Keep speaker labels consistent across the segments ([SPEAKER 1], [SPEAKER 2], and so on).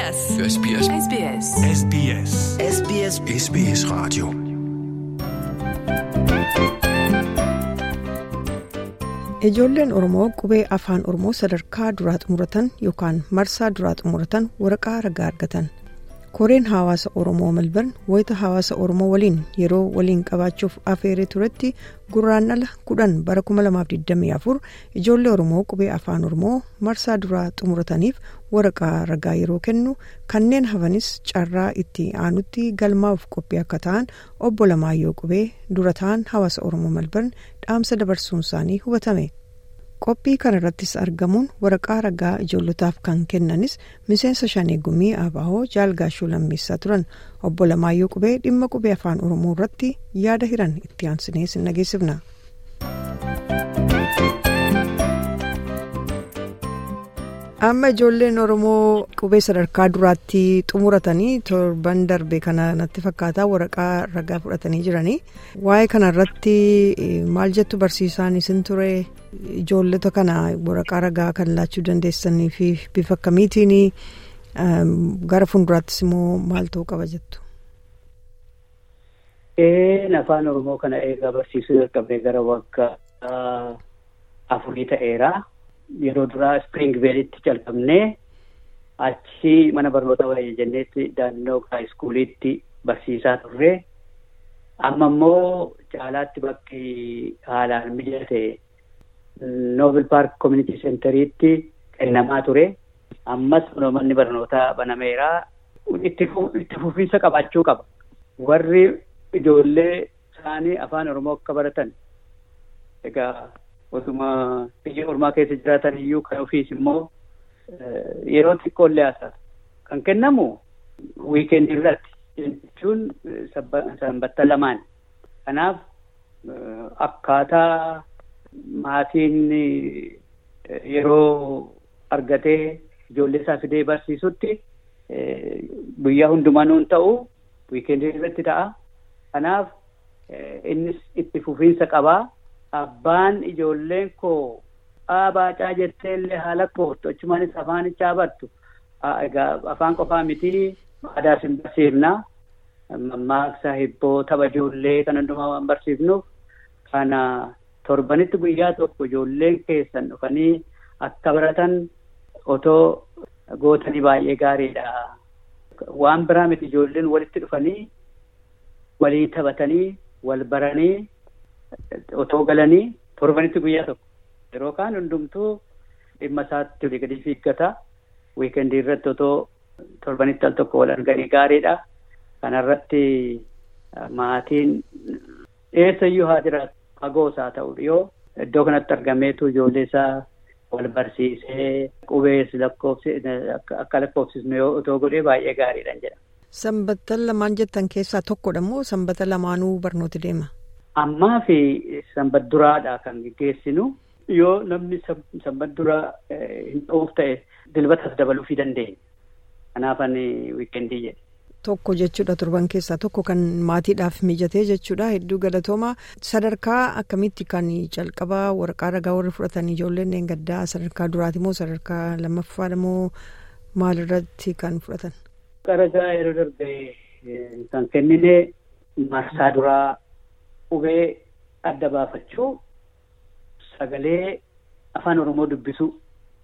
[SPEAKER 1] SBS.
[SPEAKER 2] SBS.
[SPEAKER 1] SBS.
[SPEAKER 2] SBS.
[SPEAKER 3] SBS
[SPEAKER 2] SBS Radio.
[SPEAKER 4] Ijoolleen Oromoo qubee afaan Oromoo sadarkaa duraa xumuratan yookaan marsaa duraa xumuratan waraqaa ragaa argatan. Koreen hawaasa Oromoo Melbourne wayita hawaasa Oromoo waliin yeroo waliin qabaachuuf afeeree turetti gurraandhala kudhan bara 2024 ijoollee Oromoo qubee afaan Oromoo marsaa duraa xumurataniif waraqaa ragaa yeroo kennu kanneen hafanis carraa itti aanutti galmaa'uuf qophii akka ta'an obbo Lamaayyoo qubee dura ta'an hawaasa Oromoo Melbourne dhaamsa dabarsuun isaanii hubatame. Qophii kana irrattis argamuun waraqaa ragaa ijoollotaaf kan kennanis miseensa shanee gumii abaa'oo jaalgaashuu lammeessaa turan. Obbo Lamaayyoo qubee dhimma qubee afaan oromoo irratti yaada hiran itti aansinee sin dhageessifna. amma ijoolleen oromoo qubee sadarkaa duraatti xumuratanii torban darbe kana natti fakkaataa waraqaa ragaa fudhatanii jiranii. Waa'ee kana irratti maal jettu barsiisaan isin ture ijoollota kana waraqaa ragaa kan laachuu dandeessanii fi bifa akkamiitiin gara fuulduraattis immoo maal ta'uu qaba jettu.
[SPEAKER 5] afaan oromoo kana eegaa barsiisuu jalqabee gara waggaa afurii ta'eera. yeroo duraa spring veelitti calqabnee achi mana barnoota wayya jenneetti daannoo haayiskuuliitti barsiisaa turre amma immoo caalaatti bakki haalaan mijate noobel paark community centeriitti kennamaa ture ammas manni barnootaa banameera itti fufiinsa qabaachuu qaba warri ijoollee isaanii afaan oromoo akka baratan egaa Osuma biyya ormaa keessa jiraatan iyyuu kan ofiis immoo yeroo xiqqoollee haasa'u. Kan kennamu wiikeendii irratti jechuun sanbatta lamaan. Kanaaf akkaataa maatiin yeroo argatee ijoollee isaa fidee barsiisutti guyyaa hundumaa nuun ta'u wiikeendii irratti ta'a. Kanaaf innis itti fufiinsa qabaa. Abbaan ijoolleen koo baacaa jettee illee haala koottu achumaanis afaanichaa bartu egaa afaan qofaa miti aadaas hin barsiifna mammaaksa hibboo tapha ijoollee kan hundumaa waan barsiifnuuf kana torbanitti guyyaa tokko ijoolleen keessan dhufanii akka baratan otoo gootanii baay'ee gaariidha. Waan biraa miti ijoolleen walitti dhufanii walii taphatanii wal baranii. Otoo galanii torbanitti guyyaa tokko yeroo kaan hundumtuu dhimma isaatti olii gadi fiiggata wiikendii irratti otoo torbanitti al tokko wal arganii gaariidha. Kanarratti maatiin eessayyuu haa jiraatu fagoo isaa ta'u dhiyoo iddoo kanatti argameetu ijoollee isaa wal barsiisee qubees lakkoofsi akka lakkoofsisnu yoo otoo godhee baay'ee gaariidha jedha.
[SPEAKER 4] Sanbata lamaan jettan keessaa tokkodha moo sanbata lamaanuu barnooti deema?
[SPEAKER 5] Ammaa fi sanbat duraadha kan geggeessinu yoo namni sanbat duraa hin dhufu ta'e dilbatas dabaluufii dandeenya. Kanaaf ani wiikendii jedhe.
[SPEAKER 4] Tokko jechuudha torban keessaa tokko kan maatiidhaaf mijatee jechuudha hedduu galatooma sadarkaa akkamitti kan calqabaa waraqaa ragaa warri fudhatan ijoolleen gaddaa sadarkaa duraati moo sadarkaa lammaffaadha moo maalirratti kan fudhatan?
[SPEAKER 5] Ragaa yeroo darbe kan kennine marsaa duraa. Qubee adda baafachuu sagalee afaan Oromoo dubbisuu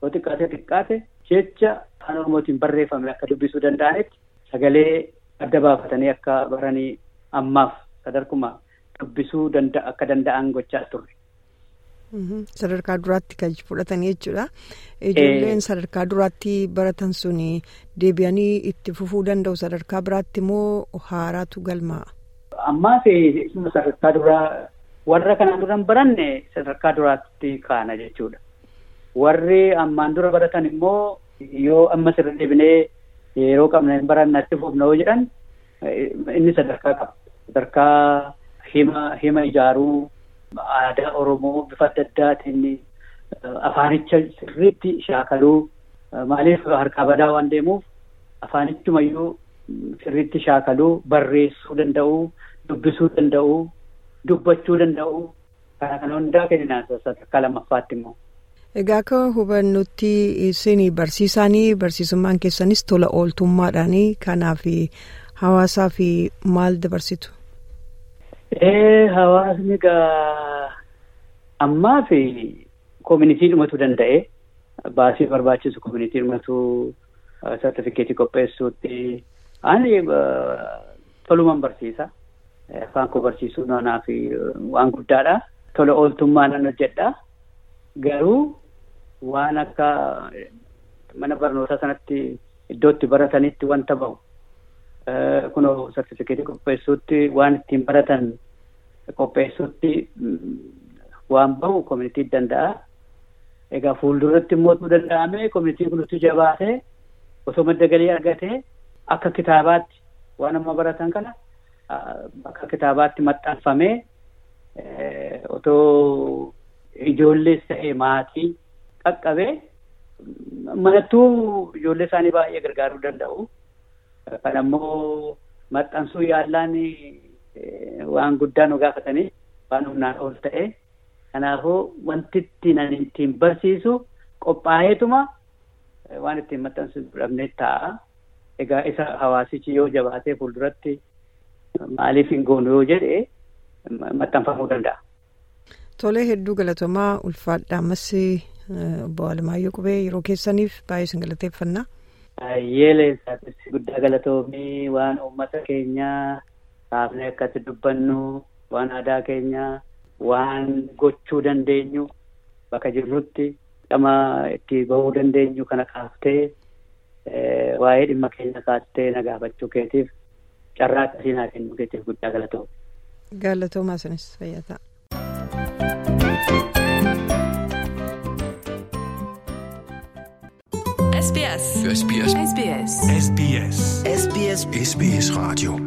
[SPEAKER 5] yoo xiqqaate xiqqaate jecha afaan Oromootiin barreeffame akka dubbisuu danda'anitti sagalee adda baafatanii akka baranii ammaaf sadarkuma dubbisuu akka danda'an gochaa turre.
[SPEAKER 4] Sadarkaa duraatti kan fudhatanii jechuudha. Ijoolleen sadarkaa duraatti baratan sun deebi'anii itti fufuu danda'u sadarkaa biraatti immoo haaraatu galmaa'a.
[SPEAKER 5] Ammaa fi sadarkaa duraa warra kanaan dura baranne sadarkaa duraatti kaana jechuudha. Warri ammaan dura baratan immoo yoo ammas irra deebinee yeroo qabna hin fufna yoo jedhan inni sadarkaa qaba. Sadarkaa hima hima ijaaruu aadaa Oromoo bifa adda addaatiin afaanicha sirriitti shaakaluu maaliif harkaa badaa waan deemuuf afaanichumayyuu sirriitti shaakaluu barreessuu danda'uu. Dubbisuu danda'u, dubbachuu danda'u, kana kana hundaa kenninaan sadarkaa lammaffaatti immoo.
[SPEAKER 4] Egaa akka hubannutti isin barsiisaanii barsiisummaan keessanis tola ooltummaadhaanii kanaaf hawaasaaf maal dabarsitu?
[SPEAKER 5] Hawaasni egaa ammaa fi koominitii dhumatu danda'e baasii barbaachisu koominitii dhumatu sartifikeetii qopheessuutti ani tolumaan barsiisa. Afaan koo barsiisuu naannaa fi waan guddaadha. Tola ooltummaa nan hojjedha. Garuu waan akka mana barnootaa sanatti iddootti baratanitti wanta bahu. Kunoo sartifikeetii qopheessuutti waan ittiin baratan qopheessuutti waan bahu koominitii danda'a. Egaa fuulduratti immoo danda'ame koominitiin kunutti jabaatee osoo madda galii argatee akka kitaabaatti waan amma baratan kana akka kitaabaatti maxxanfamee otoo ijoollees ta'ee maatii qaqqabee manattuu ijoollee isaanii baay'ee gargaaruu danda'u. Kan ammoo maxxansuu yaallaan waan guddaa nu gaafatanii waan humnaan ol ta'e. Kanaafuu wanti ittiin ani ittiin barsiisu qophaa'eetuma waan ittiin maxxansu dhabnee taa'a. Egaa isa hawaasichi yoo jabaatee fuulduratti maaliif hin goonu yoo jedhe maxxanfamuu danda'a.
[SPEAKER 4] Tolee hedduu galatoomaa ulfaadha ammas obbo Alamaayyoo Qubee yeroo keessaniif baay'ee isin galateeffannaa.
[SPEAKER 5] Yeeleensaafis guddaa galatoomii waan uummata keenyaa kaafnee akkatti dubbannu waan aadaa keenyaa waan gochuu dandeenyu bakka jirrutti dhama itti bahuu dandeenyu kana kaaftee waa'ee dhimma keenya kaastee na gaafachuu keetiif carraa akkasii naa kennu keetiif guddaa galatooma.
[SPEAKER 4] Galatoomaa isinis fayyaa ta'a.
[SPEAKER 2] SBS. SBS. SBS. SBS. SBS. SBS Radio.